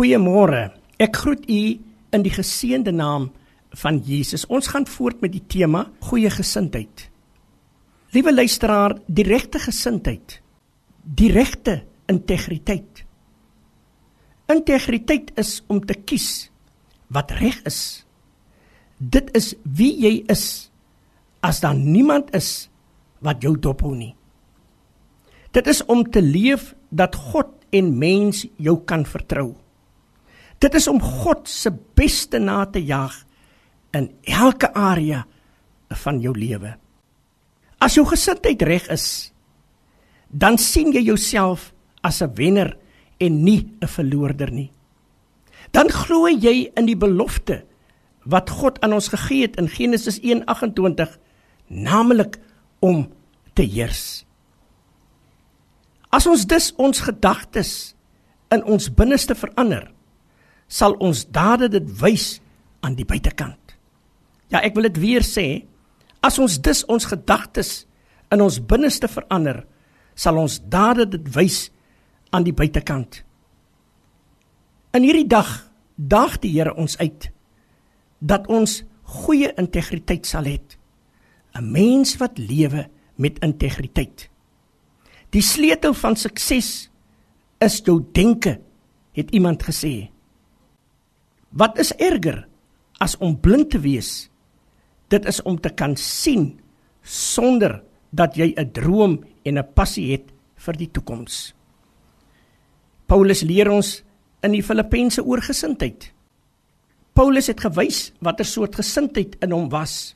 Goeiemôre. Ek groet u in die geseënde naam van Jesus. Ons gaan voort met die tema goeie gesindheid. Liewe luisteraar, die regte gesindheid, die regte integriteit. Integriteit is om te kies wat reg is. Dit is wie jy is as daar niemand is wat jou dophou nie. Dit is om te leef dat God en mens jou kan vertrou. Dit is om God se beste na te jag in elke area van jou lewe. As jou gesindheid reg is, dan sien jy jouself as 'n wenner en nie 'n verloorder nie. Dan glo jy in die belofte wat God aan ons gegee het in Genesis 1:28, naamlik om te heers. As ons dus ons gedagtes in ons binneste verander, sal ons dade dit wys aan die buitekant. Ja, ek wil dit weer sê, as ons dus ons gedagtes in ons binneste verander, sal ons dade dit wys aan die buitekant. In hierdie dag daag die Here ons uit dat ons goeie integriteit sal hê. 'n Mens wat lewe met integriteit. Die sleutel van sukses is jou denke, het iemand gesê. Wat is erger as om blind te wees? Dit is om te kan sien sonder dat jy 'n droom en 'n passie het vir die toekoms. Paulus leer ons in die Filippense oor gesindheid. Paulus het gewys watter soort gesindheid in hom was.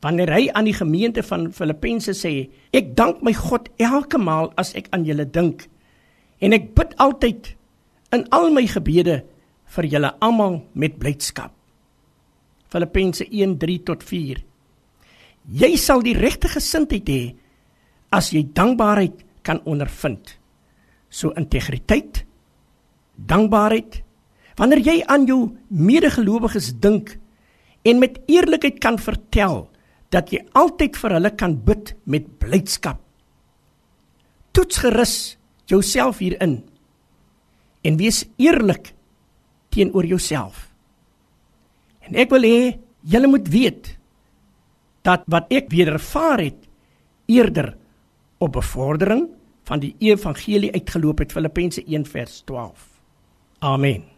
Wanneer hy aan die gemeente van Filippense sê, ek dank my God elke maal as ek aan julle dink en ek bid altyd in al my gebede vir julle almal met blydskap. Filippense 1:3 tot 4. Jy sal die regte gesindheid hê as jy dankbaarheid kan ondervind. So integriteit, dankbaarheid. Wanneer jy aan jou medegelowiges dink en met eerlikheid kan vertel dat jy altyd vir hulle kan bid met blydskap. Toets gerus jouself hierin en wees eerlik teenoor jouself. En ek wil hê julle moet weet dat wat ek weer ervaar het eerder op bevordering van die evangelie uitgeloop het Filippense 1 vers 12. Amen.